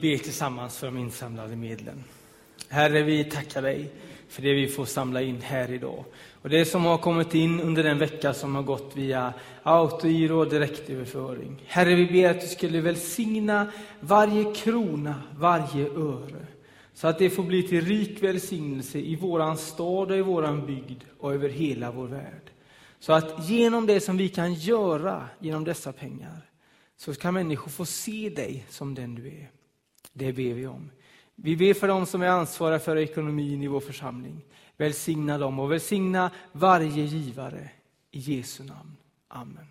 Vi ber tillsammans för de insamlade medlen. Herre, vi tackar dig för det vi får samla in här idag. Och det som har kommit in under den vecka som har gått via autogiro och direktöverföring. Herre, vi ber att du skulle välsigna varje krona, varje öre. Så att det får bli till rik välsignelse i våran stad och i våran bygd och över hela vår värld. Så att genom det som vi kan göra genom dessa pengar så kan människor få se dig som den du är. Det ber vi om. Vi ber för dem som är ansvariga för ekonomin i vår församling. Välsigna dem och välsigna varje givare. I Jesu namn. Amen.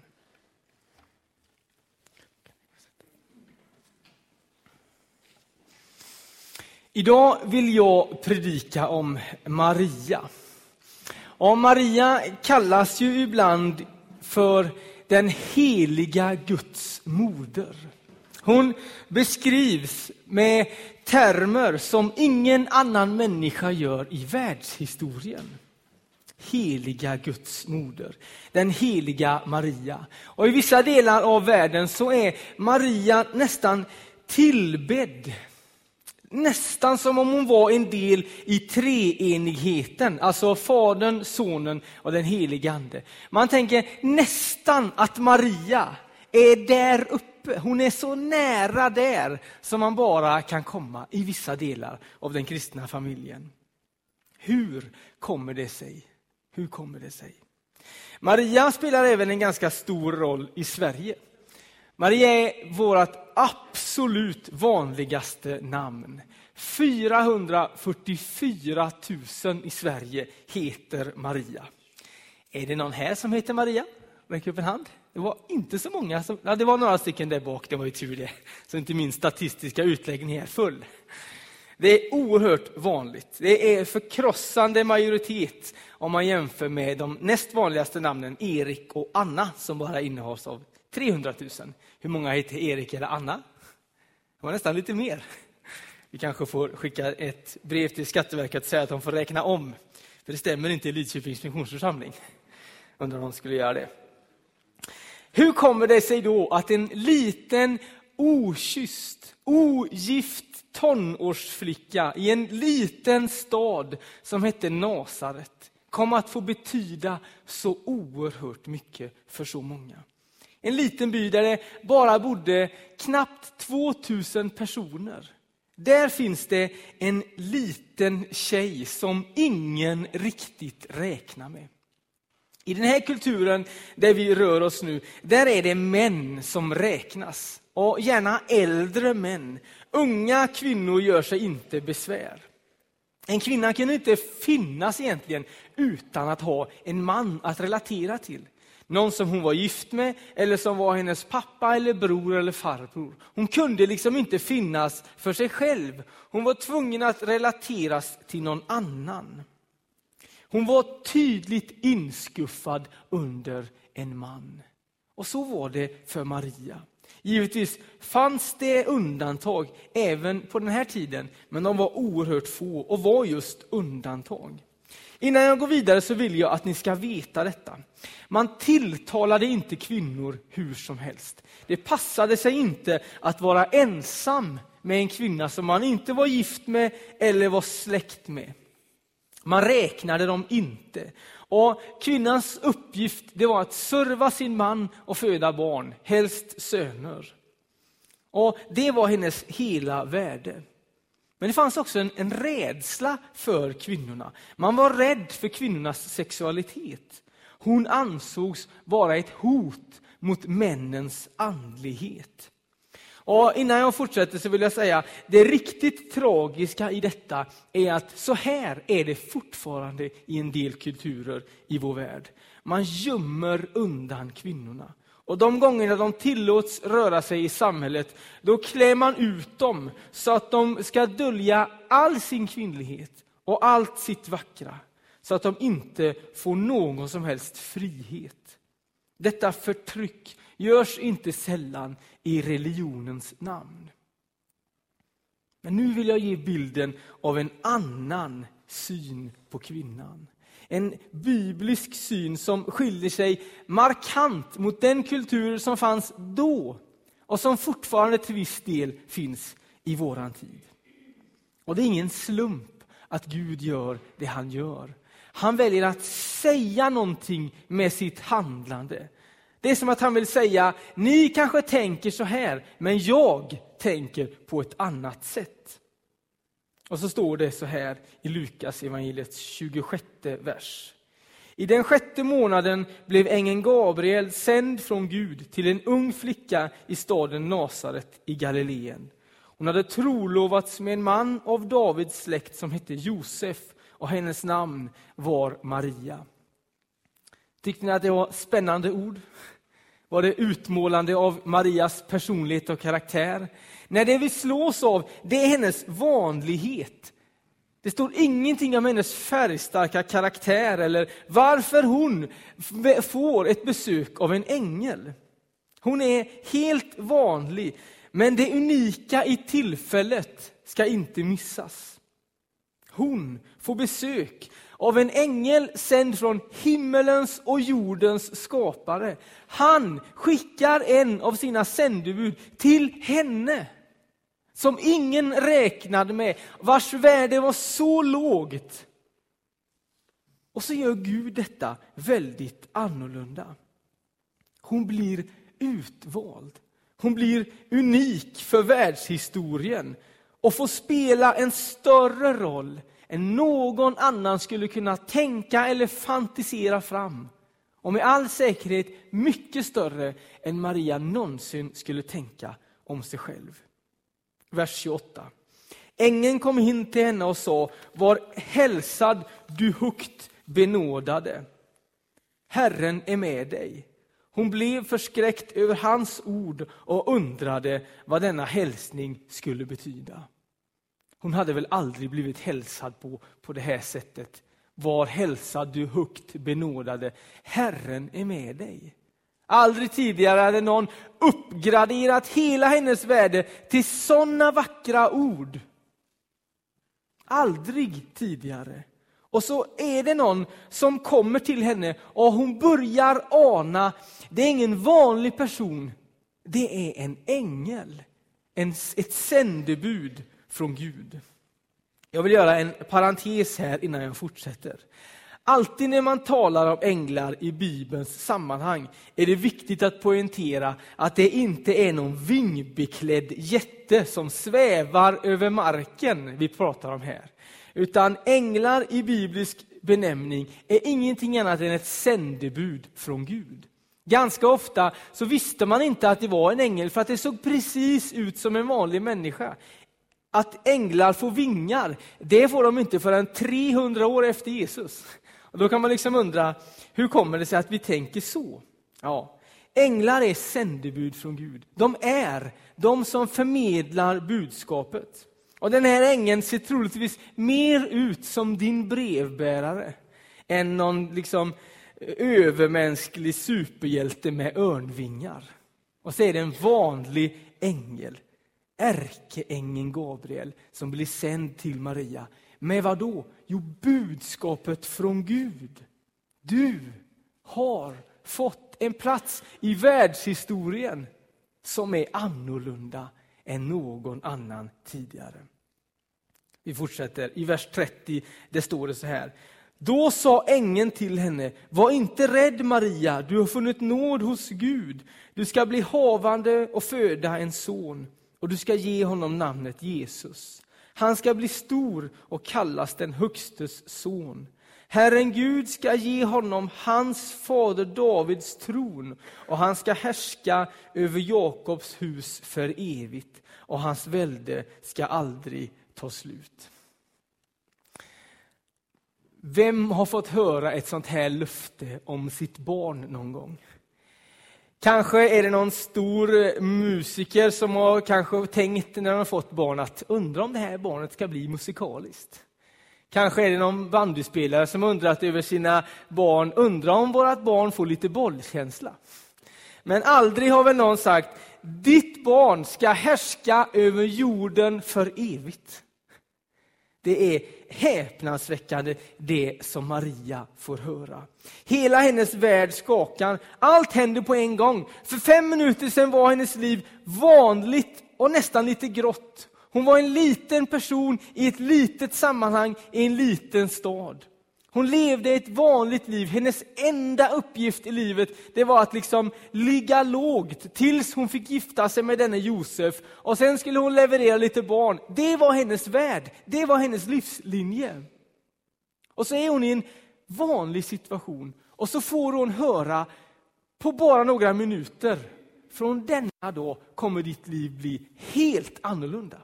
Idag vill jag predika om Maria. Och Maria kallas ju ibland för den heliga Guds moder. Hon beskrivs med termer som ingen annan människa gör i världshistorien. Heliga Guds moder, den heliga Maria. Och I vissa delar av världen så är Maria nästan tillbedd Nästan som om hon var en del i treenigheten, alltså Fadern, Sonen och den helige Ande. Man tänker nästan att Maria är där uppe, hon är så nära där som man bara kan komma i vissa delar av den kristna familjen. Hur kommer det sig? Hur kommer det sig? Maria spelar även en ganska stor roll i Sverige. Maria är vårt absolut vanligaste namn. 444 000 i Sverige heter Maria. Är det någon här som heter Maria? Räck upp en hand. Det var inte så många. Som, ja, det var några stycken där bak, det var ju tur det. Så inte min statistiska utläggning är full. Det är oerhört vanligt. Det är förkrossande majoritet om man jämför med de näst vanligaste namnen Erik och Anna som bara innehas av 300 000. Hur många heter Erik eller Anna? Det var nästan lite mer. Vi kanske får skicka ett brev till Skatteverket och säga att de får räkna om. För det stämmer inte i Lidköpings missionsförsamling. Undrar om de skulle göra det. Hur kommer det sig då att en liten okysst, ogift tonårsflicka i en liten stad som hette Nasaret kom att få betyda så oerhört mycket för så många? En liten by där det bara bodde knappt 2000 personer. Där finns det en liten tjej som ingen riktigt räknar med. I den här kulturen där vi rör oss nu, där är det män som räknas. Och gärna äldre män. Unga kvinnor gör sig inte besvär. En kvinna kan inte finnas egentligen utan att ha en man att relatera till. Någon som hon var gift med, eller som var hennes pappa, eller bror eller farbror. Hon kunde liksom inte finnas för sig själv. Hon var tvungen att relateras till någon annan. Hon var tydligt inskuffad under en man. Och så var det för Maria. Givetvis fanns det undantag även på den här tiden, men de var oerhört få och var just undantag. Innan jag går vidare så vill jag att ni ska veta detta. Man tilltalade inte kvinnor hur som helst. Det passade sig inte att vara ensam med en kvinna som man inte var gift med eller var släkt med. Man räknade dem inte. Och Kvinnans uppgift det var att serva sin man och föda barn, helst söner. Och Det var hennes hela värde. Men det fanns också en, en rädsla för kvinnorna. Man var rädd för kvinnornas sexualitet. Hon ansågs vara ett hot mot männens andlighet. Och innan jag fortsätter så vill jag säga, det riktigt tragiska i detta är att så här är det fortfarande i en del kulturer i vår värld. Man gömmer undan kvinnorna. Och de gångerna de tillåts röra sig i samhället, då klär man ut dem så att de ska dölja all sin kvinnlighet och allt sitt vackra, så att de inte får någon som helst frihet. Detta förtryck görs inte sällan i religionens namn. Men nu vill jag ge bilden av en annan syn på kvinnan. En biblisk syn som skiljer sig markant mot den kultur som fanns då och som fortfarande till viss del finns i våran tid. Och det är ingen slump att Gud gör det han gör. Han väljer att säga någonting med sitt handlande. Det är som att han vill säga, ni kanske tänker så här, men jag tänker på ett annat sätt. Och så står det så här i Lukas evangeliets 26 vers. I den sjätte månaden blev ängeln Gabriel sänd från Gud till en ung flicka i staden Nasaret i Galileen. Hon hade trolovats med en man av Davids släkt som hette Josef och hennes namn var Maria. Tyckte ni att det var spännande ord? Var det utmålande av Marias personlighet och karaktär? Nej, det vi slås av, det är hennes vanlighet. Det står ingenting om hennes färgstarka karaktär eller varför hon får ett besök av en ängel. Hon är helt vanlig, men det unika i tillfället ska inte missas. Hon får besök av en ängel sänd från himmelens och jordens skapare. Han skickar en av sina sändebud till henne som ingen räknade med, vars värde var så lågt. Och så gör Gud detta väldigt annorlunda. Hon blir utvald. Hon blir unik för världshistorien och får spela en större roll än någon annan skulle kunna tänka eller fantisera fram. Och med all säkerhet mycket större än Maria någonsin skulle tänka om sig själv. Vers 28. Ängeln kom in till henne och sa, var hälsad du högt benådade. Herren är med dig. Hon blev förskräckt över hans ord och undrade vad denna hälsning skulle betyda. Hon hade väl aldrig blivit hälsad på, på det här sättet. Var hälsad du högt benådade. Herren är med dig. Aldrig tidigare hade någon uppgraderat hela hennes värde till sådana vackra ord. Aldrig tidigare. Och så är det någon som kommer till henne och hon börjar ana, det är ingen vanlig person, det är en ängel. En, ett sändebud från Gud. Jag vill göra en parentes här innan jag fortsätter. Alltid när man talar om änglar i Bibelns sammanhang är det viktigt att poängtera att det inte är någon vingbeklädd jätte som svävar över marken vi pratar om här. Utan änglar i biblisk benämning är ingenting annat än ett sändebud från Gud. Ganska ofta så visste man inte att det var en ängel för att det såg precis ut som en vanlig människa. Att änglar får vingar, det får de inte förrän 300 år efter Jesus. Och då kan man liksom undra, hur kommer det sig att vi tänker så? Ja, änglar är sändebud från Gud. De är de som förmedlar budskapet. Och den här ängeln ser troligtvis mer ut som din brevbärare än någon liksom eh, övermänsklig superhjälte med örnvingar. Och så är det en vanlig ängel, ärkeängeln Gabriel, som blir sänd till Maria. Med vad då? Jo, budskapet från Gud. Du har fått en plats i världshistorien som är annorlunda än någon annan tidigare. Vi fortsätter. I vers 30 det står det så här. Då sa ängeln till henne, var inte rädd Maria, du har funnit nåd hos Gud. Du ska bli havande och föda en son och du ska ge honom namnet Jesus. Han ska bli stor och kallas den Högstes son. Herren Gud ska ge honom hans fader Davids tron och han ska härska över Jakobs hus för evigt och hans välde ska aldrig ta slut. Vem har fått höra ett sånt här löfte om sitt barn någon gång? Kanske är det någon stor eh, musiker som har kanske tänkt när de har fått barn att undra om det här barnet ska bli musikaliskt. Kanske är det någon bandyspelare som undrat över sina barn, undrar om vårt barn får lite bollkänsla. Men aldrig har väl någon sagt, ditt barn ska härska över jorden för evigt. Det är häpnadsväckande det som Maria får höra. Hela hennes värld skakar. Allt händer på en gång. För fem minuter sedan var hennes liv vanligt och nästan lite grått. Hon var en liten person i ett litet sammanhang i en liten stad. Hon levde ett vanligt liv. Hennes enda uppgift i livet det var att liksom ligga lågt tills hon fick gifta sig med denne Josef. Och sen skulle hon leverera lite barn. Det var hennes värld. Det var hennes livslinje. Och så är hon i en vanlig situation. Och så får hon höra på bara några minuter. Från denna dag kommer ditt liv bli helt annorlunda.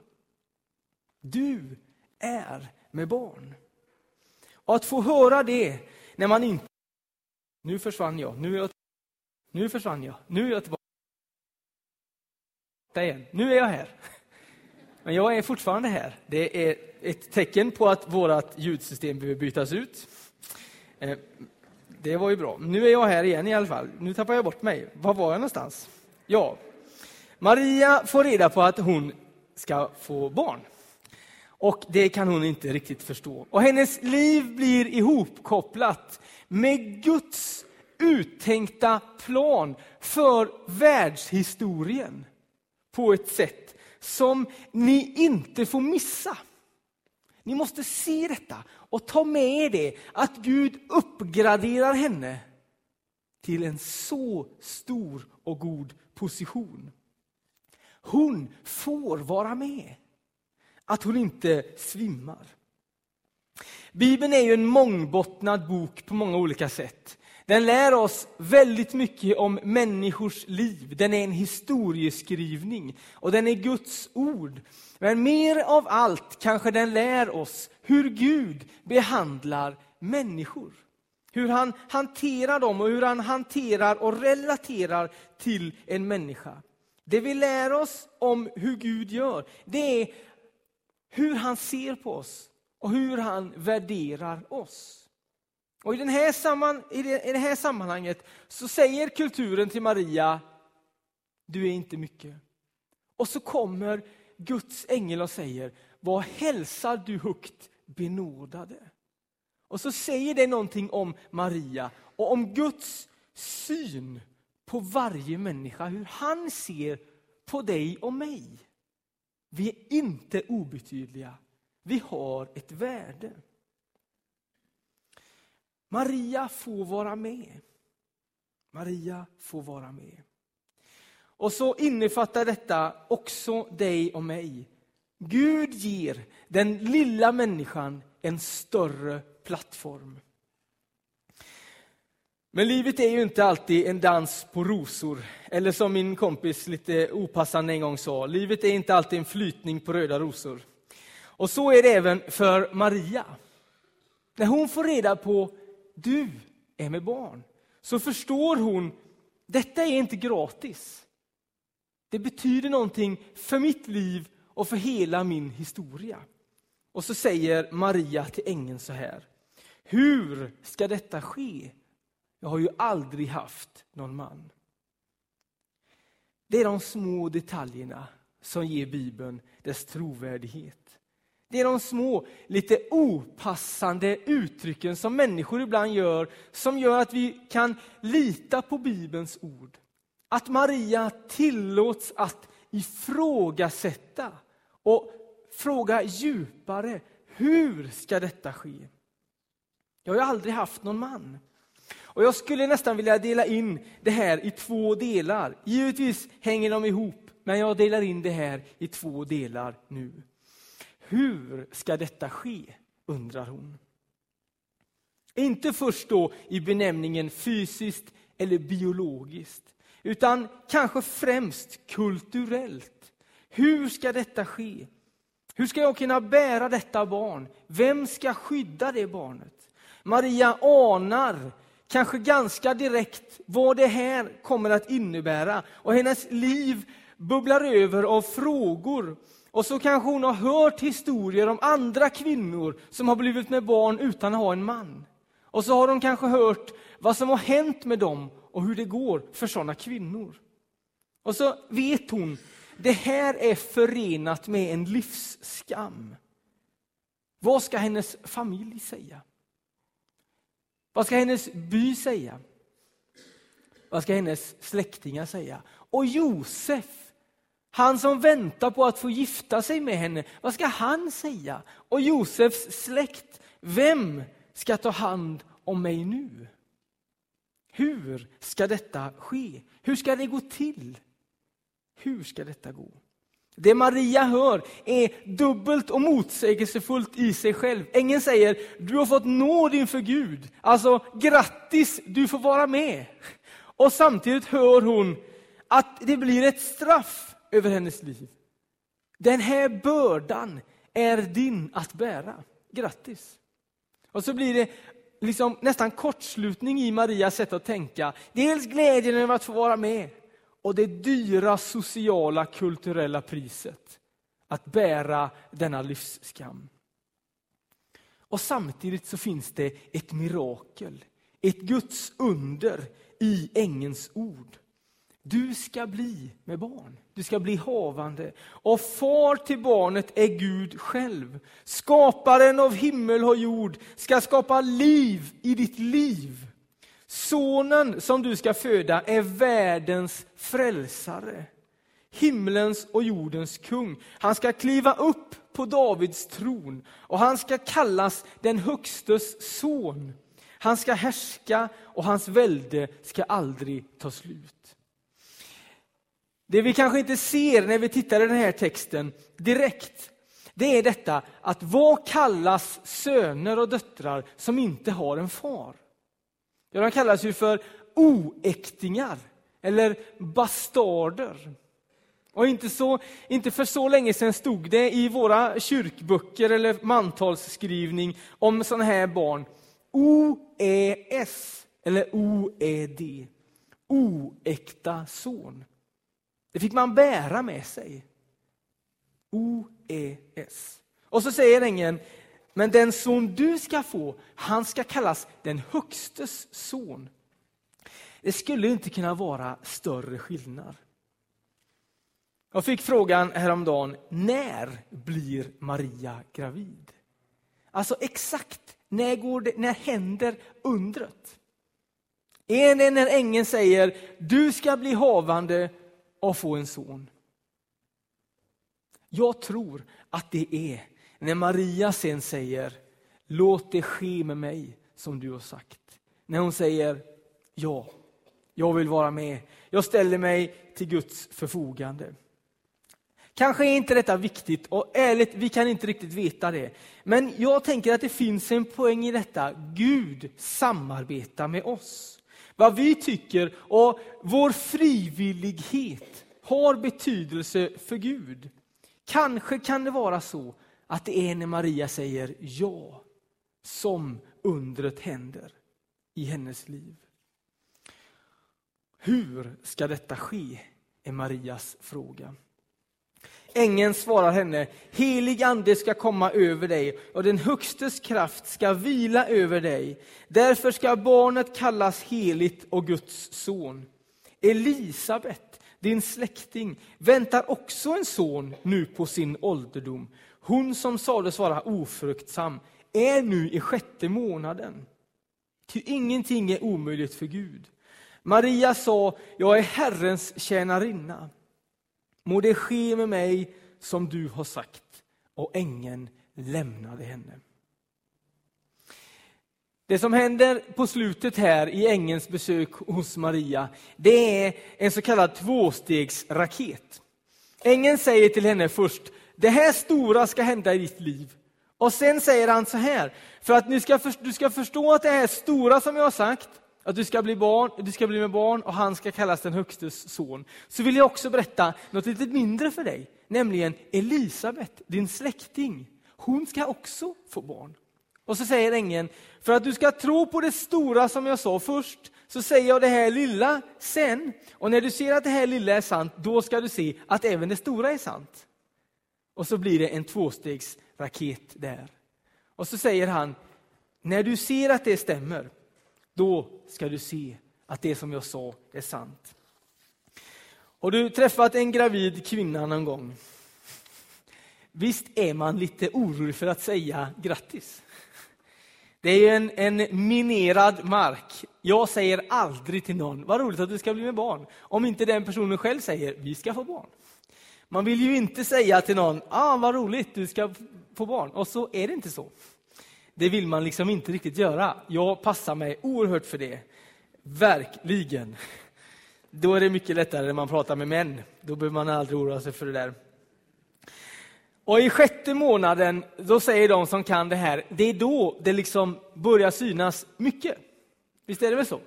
Du är med barn. Och att få höra det när man inte... Nu försvann jag, nu är jag... Nu försvann jag, nu är jag tillbaka. Igen. Nu är jag här. Men jag är fortfarande här. Det är ett tecken på att vårt ljudsystem behöver bytas ut. Eh, det var ju bra. Nu är jag här igen i alla fall. Nu tappar jag bort mig. Var var jag någonstans? Ja, Maria får reda på att hon ska få barn. Och det kan hon inte riktigt förstå. Och hennes liv blir ihopkopplat med Guds uttänkta plan för världshistorien på ett sätt som ni inte får missa. Ni måste se detta och ta med det att Gud uppgraderar henne till en så stor och god position. Hon får vara med att hon inte svimmar. Bibeln är ju en mångbottnad bok på många olika sätt. Den lär oss väldigt mycket om människors liv. Den är en historieskrivning och den är Guds ord. Men mer av allt kanske den lär oss hur Gud behandlar människor. Hur han hanterar dem och hur han hanterar och relaterar till en människa. Det vi lär oss om hur Gud gör, det är hur han ser på oss och hur han värderar oss. Och i, den här samman, i, det, I det här sammanhanget så säger kulturen till Maria, du är inte mycket. Och så kommer Guds ängel och säger, vad hälsar du högt benådade. Och så säger det någonting om Maria och om Guds syn på varje människa, hur han ser på dig och mig. Vi är inte obetydliga. Vi har ett värde. Maria får vara med. Maria får vara med. Och så innefattar detta också dig och mig. Gud ger den lilla människan en större plattform. Men livet är ju inte alltid en dans på rosor. Eller som min kompis lite opassande en gång sa, livet är inte alltid en flytning på röda rosor. Och så är det även för Maria. När hon får reda på du är med barn, så förstår hon detta är inte gratis. Det betyder någonting för mitt liv och för hela min historia. Och så säger Maria till ängeln så här. Hur ska detta ske? Jag har ju aldrig haft någon man. Det är de små detaljerna som ger Bibeln dess trovärdighet. Det är de små, lite opassande uttrycken som människor ibland gör, som gör att vi kan lita på Bibelns ord. Att Maria tillåts att ifrågasätta och fråga djupare, hur ska detta ske? Jag har ju aldrig haft någon man. Och Jag skulle nästan vilja dela in det här i två delar. Givetvis hänger de ihop, men jag delar in det här i två delar nu. Hur ska detta ske? undrar hon. Inte först då i benämningen fysiskt eller biologiskt, utan kanske främst kulturellt. Hur ska detta ske? Hur ska jag kunna bära detta barn? Vem ska skydda det barnet? Maria anar kanske ganska direkt vad det här kommer att innebära. Och hennes liv bubblar över av frågor. Och så kanske hon har hört historier om andra kvinnor som har blivit med barn utan att ha en man. Och så har hon kanske hört vad som har hänt med dem och hur det går för sådana kvinnor. Och så vet hon, det här är förenat med en livsskam. Vad ska hennes familj säga? Vad ska hennes by säga? Vad ska hennes släktingar säga? Och Josef, Han som väntar på att få gifta sig med henne, vad ska han säga? Och Josefs släkt, vem ska ta hand om mig nu? Hur ska detta ske? Hur ska det gå till? Hur ska detta gå? Det Maria hör är dubbelt och motsägelsefullt i sig själv. Ängeln säger, du har fått nåd inför Gud. Alltså, grattis, du får vara med. Och samtidigt hör hon att det blir ett straff över hennes liv. Den här bördan är din att bära. Grattis! Och så blir det liksom nästan kortslutning i Marias sätt att tänka. Dels glädjen över att få vara med och det dyra sociala kulturella priset att bära denna livsskam. Och samtidigt så finns det ett mirakel, ett Guds under i ängens ord. Du ska bli med barn, du ska bli havande. Och far till barnet är Gud själv. Skaparen av himmel och jord ska skapa liv i ditt liv. Sonen som du ska föda är världens frälsare. Himlens och jordens kung. Han ska kliva upp på Davids tron och han ska kallas den högstes son. Han ska härska och hans välde ska aldrig ta slut. Det vi kanske inte ser när vi tittar i den här texten direkt, det är detta att vad kallas söner och döttrar som inte har en far? Ja, de kallas ju för oäktingar eller bastarder. Och inte, så, inte för så länge sedan stod det i våra kyrkböcker eller mantalsskrivning om sådana här barn. OES eller OED. Oäkta son. Det fick man bära med sig. OES. Och så säger ängeln, men den son du ska få, han ska kallas den högstes son. Det skulle inte kunna vara större skillnad. Jag fick frågan häromdagen, när blir Maria gravid? Alltså exakt, när, går det, när händer undret? Är det när ängeln säger, du ska bli havande och få en son? Jag tror att det är när Maria sen säger, låt det ske med mig som du har sagt. När hon säger, ja, jag vill vara med. Jag ställer mig till Guds förfogande. Kanske är inte detta viktigt och ärligt, vi kan inte riktigt veta det. Men jag tänker att det finns en poäng i detta. Gud samarbetar med oss. Vad vi tycker och vår frivillighet har betydelse för Gud. Kanske kan det vara så att det är när Maria säger ja som undret händer i hennes liv. Hur ska detta ske? är Marias fråga. Ängeln svarar henne, helig ande ska komma över dig och den högstes kraft ska vila över dig. Därför ska barnet kallas heligt och Guds son. Elisabet, din släkting, väntar också en son nu på sin ålderdom. Hon som sades vara ofruktsam är nu i sjätte månaden. Ty ingenting är omöjligt för Gud. Maria sa, jag är Herrens tjänarinna. Må det ske med mig som du har sagt. Och ängeln lämnade henne. Det som händer på slutet här i ängelns besök hos Maria, det är en så kallad tvåstegsraket. Ängeln säger till henne först, det här stora ska hända i ditt liv. Och sen säger han så här, för att du ska, du ska förstå att det här stora som jag har sagt, att du ska bli barn, du ska bli med barn och han ska kallas den högstes son. Så vill jag också berätta något lite mindre för dig, nämligen Elisabet, din släkting. Hon ska också få barn. Och så säger ängeln, för att du ska tro på det stora som jag sa först, så säger jag det här lilla sen. Och när du ser att det här lilla är sant, då ska du se att även det stora är sant. Och så blir det en tvåstegsraket där. Och så säger han, när du ser att det stämmer, då ska du se att det som jag sa är sant. Har du träffat en gravid kvinna någon gång? Visst är man lite orolig för att säga grattis? Det är en, en minerad mark. Jag säger aldrig till någon, vad roligt att du ska bli med barn. Om inte den personen själv säger, vi ska få barn. Man vill ju inte säga till någon, ah, vad roligt, du ska få barn. Och så är det inte så. Det vill man liksom inte riktigt göra. Jag passar mig oerhört för det. Verkligen. Då är det mycket lättare när man pratar med män. Då behöver man aldrig oroa sig för det där. Och i sjätte månaden, då säger de som kan det här, det är då det liksom börjar synas mycket. Visst är det väl så?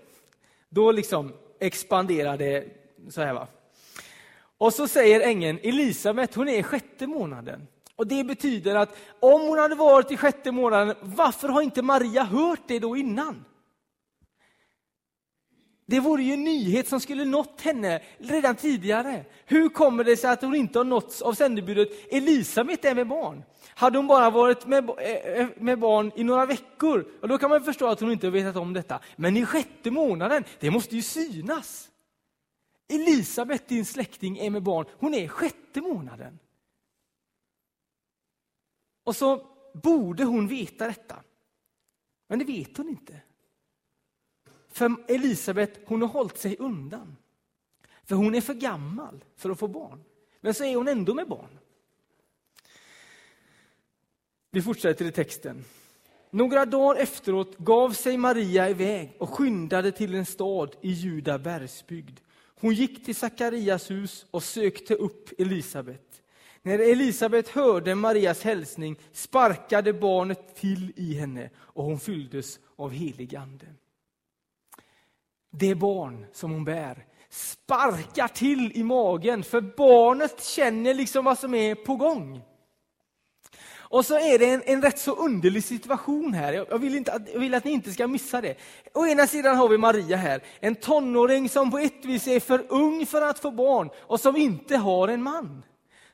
Då liksom expanderar det så här. Va? Och så säger ängeln Elisabet, hon är i sjätte månaden. Och Det betyder att om hon hade varit i sjätte månaden, varför har inte Maria hört det då innan? Det vore ju en nyhet som skulle nått henne redan tidigare. Hur kommer det sig att hon inte har nåtts av sändebudet Elisabet är med barn? Hade hon bara varit med, eh, eh, med barn i några veckor, då kan man förstå att hon inte har vetat om detta. Men i sjätte månaden, det måste ju synas. Elisabet, din släkting, är med barn. Hon är i sjätte månaden. Och så borde hon veta detta. Men det vet hon inte. För Elisabet, hon har hållit sig undan. För hon är för gammal för att få barn. Men så är hon ändå med barn. Vi fortsätter i texten. Några dagar efteråt gav sig Maria iväg och skyndade till en stad i Juda bergsbygd. Hon gick till Sakarias hus och sökte upp Elisabet. När Elisabet hörde Marias hälsning sparkade barnet till i henne och hon fylldes av helig ande det barn som hon bär sparkar till i magen, för barnet känner liksom vad som är på gång. Och så är det en, en rätt så underlig situation här. Jag vill, inte, jag vill att ni inte ska missa det. Å ena sidan har vi Maria här, en tonåring som på ett vis är för ung för att få barn och som inte har en man.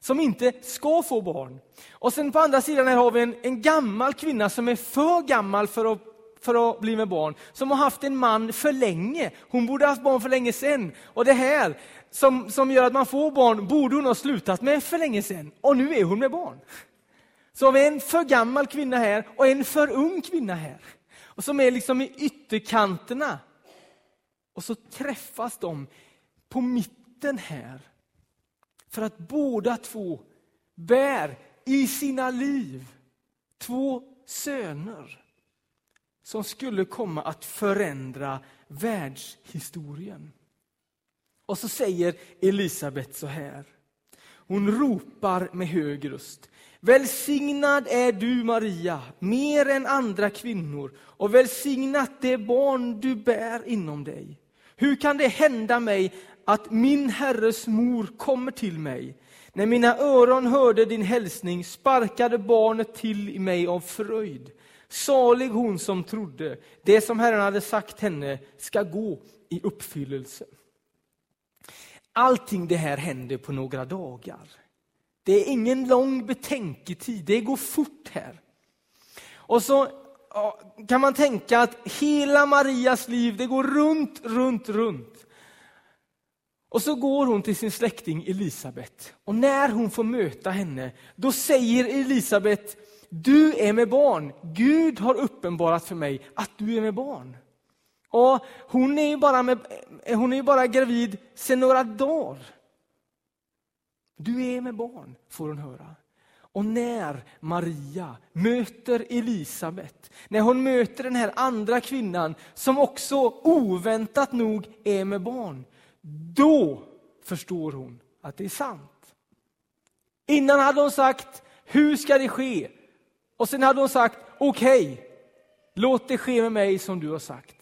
Som inte ska få barn. Och sen på andra sidan här har vi en, en gammal kvinna som är för gammal för att för att bli med barn, som har haft en man för länge. Hon borde ha haft barn för länge sedan. Och det här som, som gör att man får barn borde hon ha slutat med för länge sedan. Och nu är hon med barn. Så har vi en för gammal kvinna här och en för ung kvinna här. Och som är liksom i ytterkanterna. Och så träffas de på mitten här. För att båda två bär i sina liv två söner som skulle komma att förändra världshistorien. Och så säger Elisabet så här. Hon ropar med hög röst. Välsignad är du, Maria, mer än andra kvinnor och välsignat det barn du bär inom dig. Hur kan det hända mig att min Herres mor kommer till mig? När mina öron hörde din hälsning sparkade barnet till i mig av fröjd. Salig hon som trodde, det som Herren hade sagt henne ska gå i uppfyllelse. Allting det här händer på några dagar. Det är ingen lång betänketid, det går fort här. Och så kan man tänka att hela Marias liv, det går runt, runt, runt. Och så går hon till sin släkting Elisabet. Och när hon får möta henne, då säger Elisabet du är med barn. Gud har uppenbarat för mig att du är med barn. Och hon är ju bara, med, hon är bara gravid sedan några dagar. Du är med barn, får hon höra. Och när Maria möter Elisabet, när hon möter den här andra kvinnan som också oväntat nog är med barn, då förstår hon att det är sant. Innan hade hon sagt, hur ska det ske? Och sen hade hon sagt, okej, okay, låt det ske med mig som du har sagt.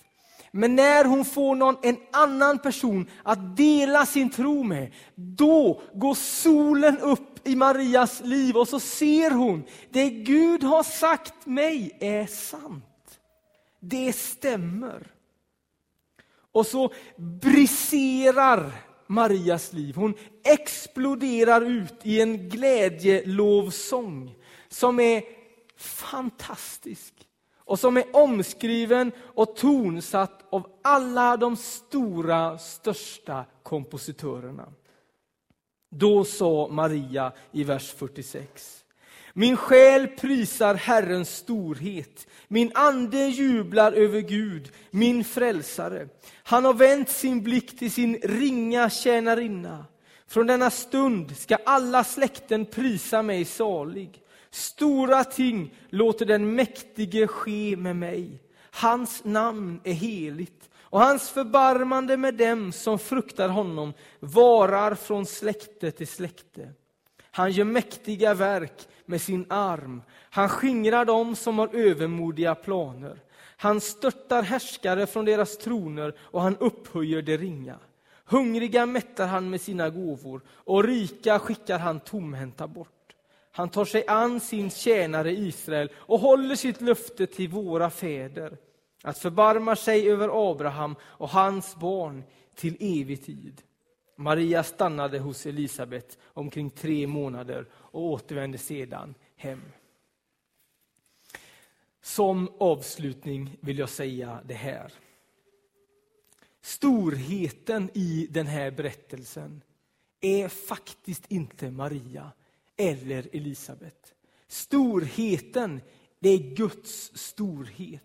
Men när hon får någon, en annan person att dela sin tro med, då går solen upp i Marias liv och så ser hon, det Gud har sagt mig är sant. Det stämmer. Och så briserar Marias liv. Hon exploderar ut i en glädjelovsång som är fantastisk och som är omskriven och tonsatt av alla de stora, största kompositörerna. Då sa Maria i vers 46. Min själ prisar Herrens storhet. Min ande jublar över Gud, min frälsare. Han har vänt sin blick till sin ringa tjänarinna. Från denna stund ska alla släkten prisa mig salig. Stora ting låter den mäktige ske med mig. Hans namn är heligt och hans förbarmande med dem som fruktar honom varar från släkte till släkte. Han gör mäktiga verk med sin arm. Han skingrar dem som har övermodiga planer. Han störtar härskare från deras troner och han upphöjer det ringa. Hungriga mättar han med sina gåvor och rika skickar han tomhänta bort. Han tar sig an sin tjänare Israel och håller sitt löfte till våra fäder att förbarma sig över Abraham och hans barn till evig tid. Maria stannade hos Elisabet omkring tre månader och återvände sedan hem. Som avslutning vill jag säga det här. Storheten i den här berättelsen är faktiskt inte Maria eller Elisabet. Storheten, det är Guds storhet.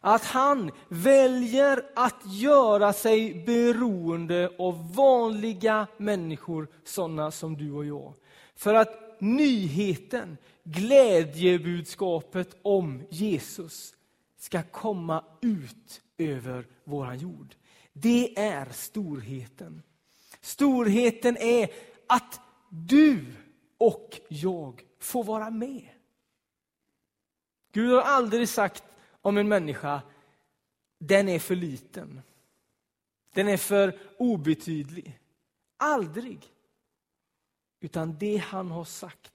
Att han väljer att göra sig beroende av vanliga människor, sådana som du och jag. För att nyheten, glädjebudskapet om Jesus ska komma ut över vår jord. Det är storheten. Storheten är att du och jag får vara med. Gud har aldrig sagt om en människa, den är för liten. Den är för obetydlig. Aldrig. Utan det han har sagt,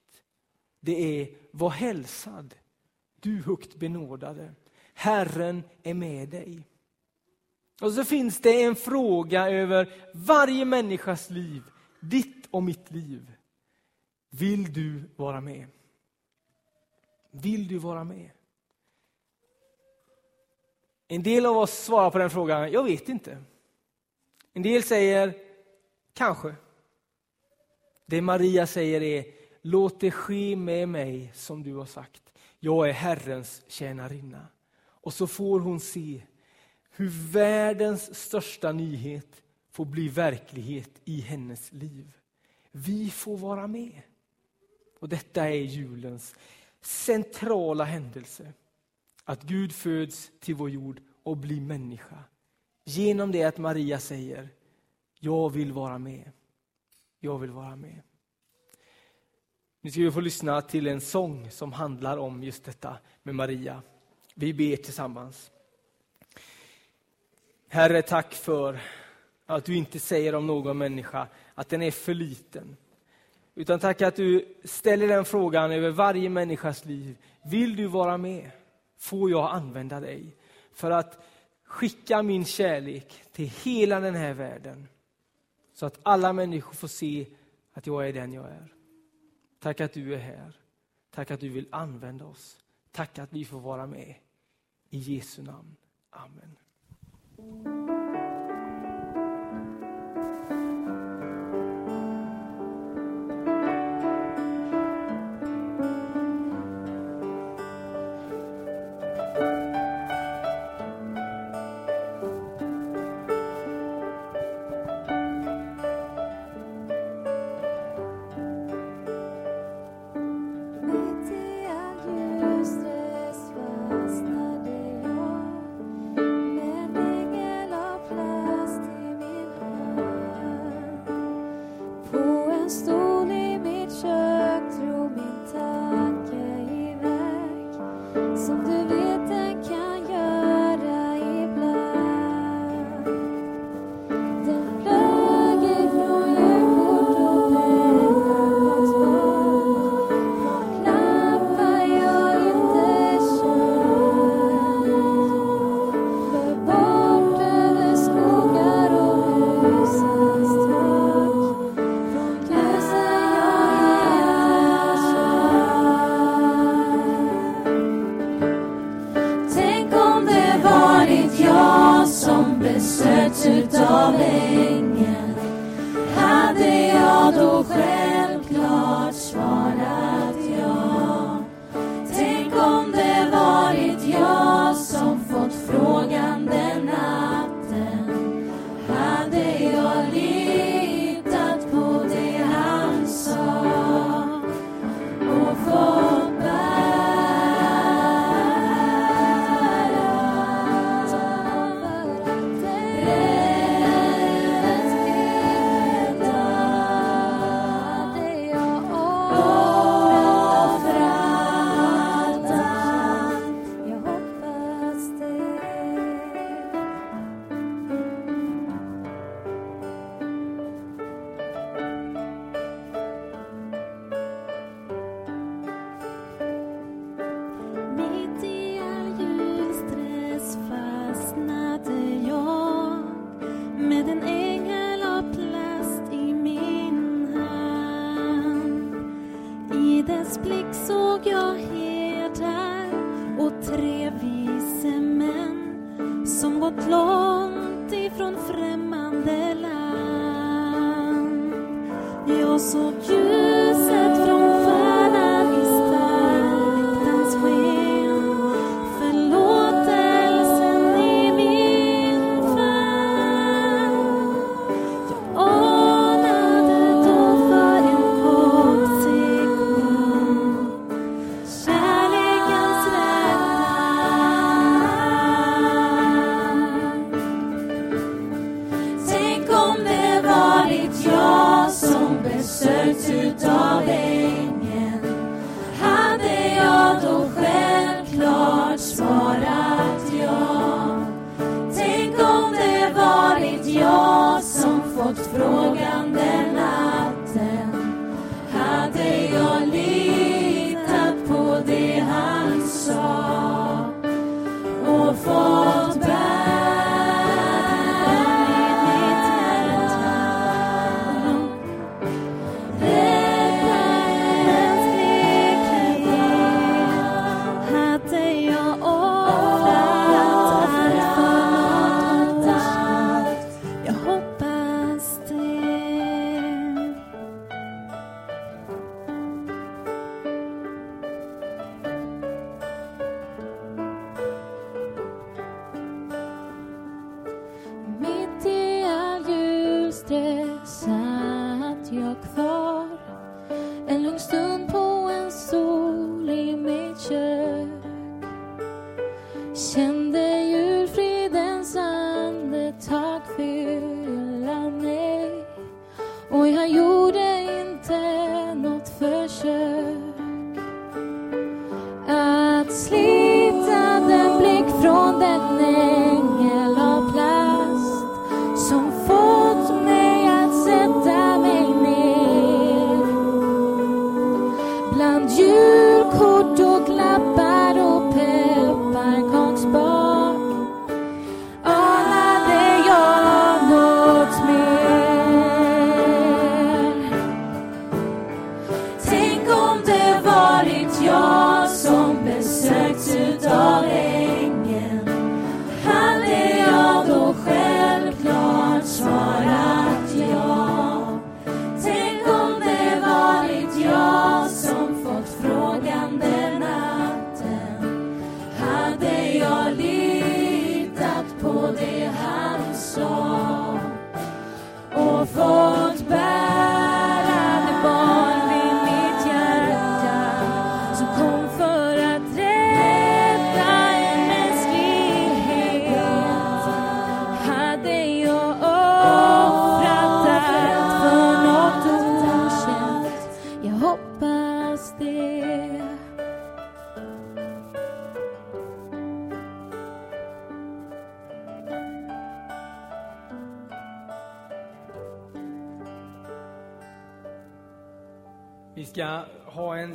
det är var hälsad, du högt benådade. Herren är med dig. Och så finns det en fråga över varje människas liv, ditt och mitt liv. Vill du vara med? Vill du vara med? En del av oss svarar på den frågan, jag vet inte. En del säger, kanske. Det Maria säger är, låt det ske med mig som du har sagt. Jag är Herrens tjänarinna. Och så får hon se hur världens största nyhet får bli verklighet i hennes liv. Vi får vara med. Och detta är julens centrala händelse. Att Gud föds till vår jord och blir människa. Genom det att Maria säger, jag vill vara med. Jag vill vara med. Nu ska vi få lyssna till en sång som handlar om just detta med Maria. Vi ber tillsammans. Herre, tack för att du inte säger om någon människa att den är för liten. Utan tack att du ställer den frågan över varje människas liv. Vill du vara med? Får jag använda dig? För att skicka min kärlek till hela den här världen. Så att alla människor får se att jag är den jag är. Tack att du är här. Tack att du vill använda oss. Tack att vi får vara med. I Jesu namn. Amen.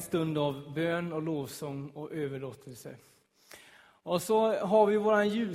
stund av bön och lovsång och överlåtelse. Och så har vi våran ljus